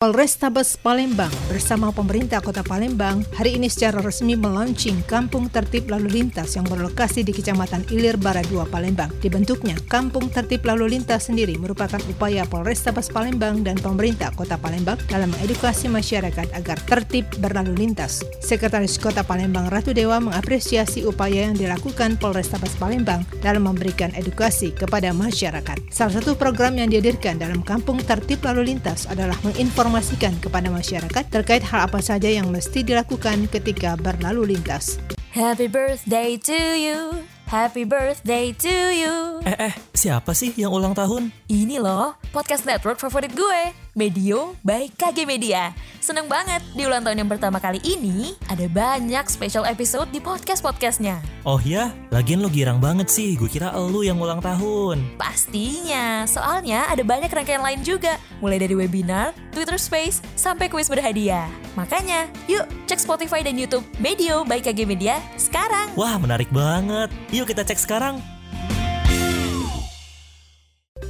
Polrestabes Palembang bersama pemerintah kota Palembang hari ini secara resmi melaunching Kampung Tertib Lalu Lintas yang berlokasi di Kecamatan Ilir Barat 2 Palembang. Dibentuknya Kampung Tertib Lalu Lintas sendiri merupakan upaya Polrestabes Palembang dan pemerintah kota Palembang dalam mengedukasi masyarakat agar tertib berlalu lintas. Sekretaris Kota Palembang Ratu Dewa mengapresiasi upaya yang dilakukan Polrestabes Palembang dalam memberikan edukasi kepada masyarakat. Salah satu program yang dihadirkan dalam Kampung Tertib Lalu Lintas adalah menginformasi menginformasikan kepada masyarakat terkait hal apa saja yang mesti dilakukan ketika berlalu lintas. Happy birthday to you. Happy birthday to you. Eh, eh, siapa sih yang ulang tahun? Ini loh, podcast network favorit gue, Medio by KG Media. Seneng banget, di ulang tahun yang pertama kali ini, ada banyak special episode di podcast-podcastnya. Oh ya, lagian lo girang banget sih, gue kira lo yang ulang tahun. Pastinya, soalnya ada banyak rangkaian lain juga, mulai dari webinar, Twitter Space, sampai kuis berhadiah. Makanya, yuk cek Spotify dan Youtube Medio by KG Media sekarang. Wah, menarik banget. Yuk kita cek sekarang.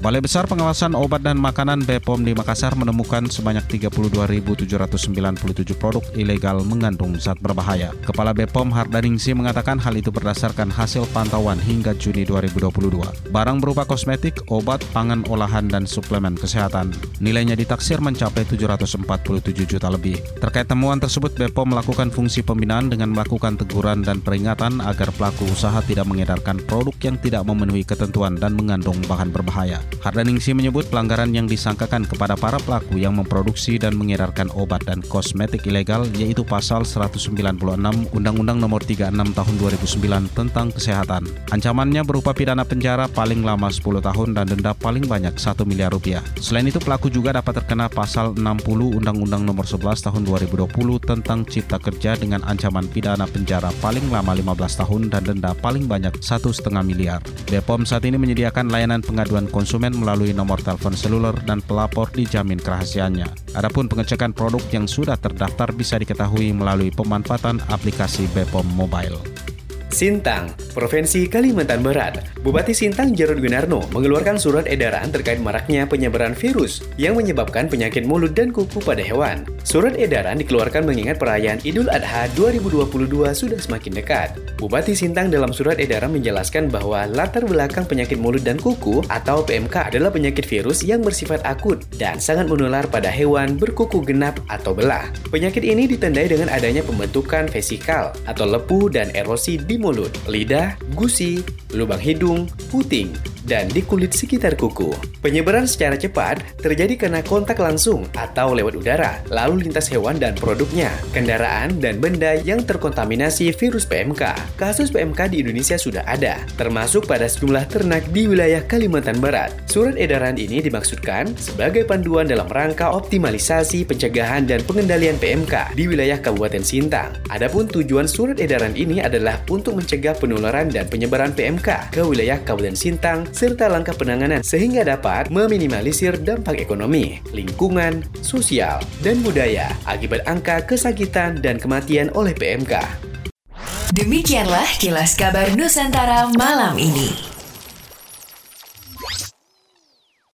Balai Besar Pengawasan Obat dan Makanan BPOM di Makassar menemukan sebanyak 32.797 produk ilegal mengandung zat berbahaya. Kepala BPOM Hardaningsi mengatakan hal itu berdasarkan hasil pantauan hingga Juni 2022. Barang berupa kosmetik, obat, pangan olahan, dan suplemen kesehatan. Nilainya ditaksir mencapai 747 juta lebih. Terkait temuan tersebut, BPOM melakukan fungsi pembinaan dengan melakukan teguran dan peringatan agar pelaku usaha tidak mengedarkan produk yang tidak memenuhi ketentuan dan mengandung bahan berbahaya. Hardaningsi menyebut pelanggaran yang disangkakan kepada para pelaku yang memproduksi dan mengedarkan obat dan kosmetik ilegal yaitu pasal 196 Undang-Undang Nomor 36 Tahun 2009 tentang Kesehatan. Ancamannya berupa pidana penjara paling lama 10 tahun dan denda paling banyak 1 miliar rupiah. Selain itu pelaku juga dapat terkena pasal 60 Undang-Undang Nomor 11 Tahun 2020 tentang Cipta Kerja dengan ancaman pidana penjara paling lama 15 tahun dan denda paling banyak 1,5 miliar. Bepom saat ini menyediakan layanan pengaduan konsumen konsumen melalui nomor telepon seluler dan pelapor dijamin kerahasiaannya. Adapun pengecekan produk yang sudah terdaftar bisa diketahui melalui pemanfaatan aplikasi Bepom Mobile. Sintang, Provinsi Kalimantan Barat. Bupati Sintang Jarod Winarno mengeluarkan surat edaran terkait maraknya penyebaran virus yang menyebabkan penyakit mulut dan kuku pada hewan. Surat edaran dikeluarkan mengingat perayaan Idul Adha 2022 sudah semakin dekat. Bupati Sintang dalam surat edaran menjelaskan bahwa latar belakang penyakit mulut dan kuku atau PMK adalah penyakit virus yang bersifat akut dan sangat menular pada hewan berkuku genap atau belah. Penyakit ini ditandai dengan adanya pembentukan vesikal atau lepuh dan erosi di mulut, lidah, gusi, lubang hidung, puting, dan di kulit sekitar kuku. Penyebaran secara cepat terjadi karena kontak langsung atau lewat udara, lalu lintas hewan dan produknya, kendaraan, dan benda yang terkontaminasi virus PMK. Kasus PMK di Indonesia sudah ada, termasuk pada sejumlah ternak di wilayah Kalimantan Barat. Surat edaran ini dimaksudkan sebagai panduan dalam rangka optimalisasi pencegahan dan pengendalian PMK di wilayah Kabupaten Sintang. Adapun tujuan surat edaran ini adalah untuk mencegah penularan dan penyebaran PMK ke wilayah Kabupaten Sintang serta langkah penanganan sehingga dapat meminimalisir dampak ekonomi, lingkungan, sosial, dan budaya akibat angka kesakitan dan kematian oleh PMK. Demikianlah kilas kabar Nusantara malam ini.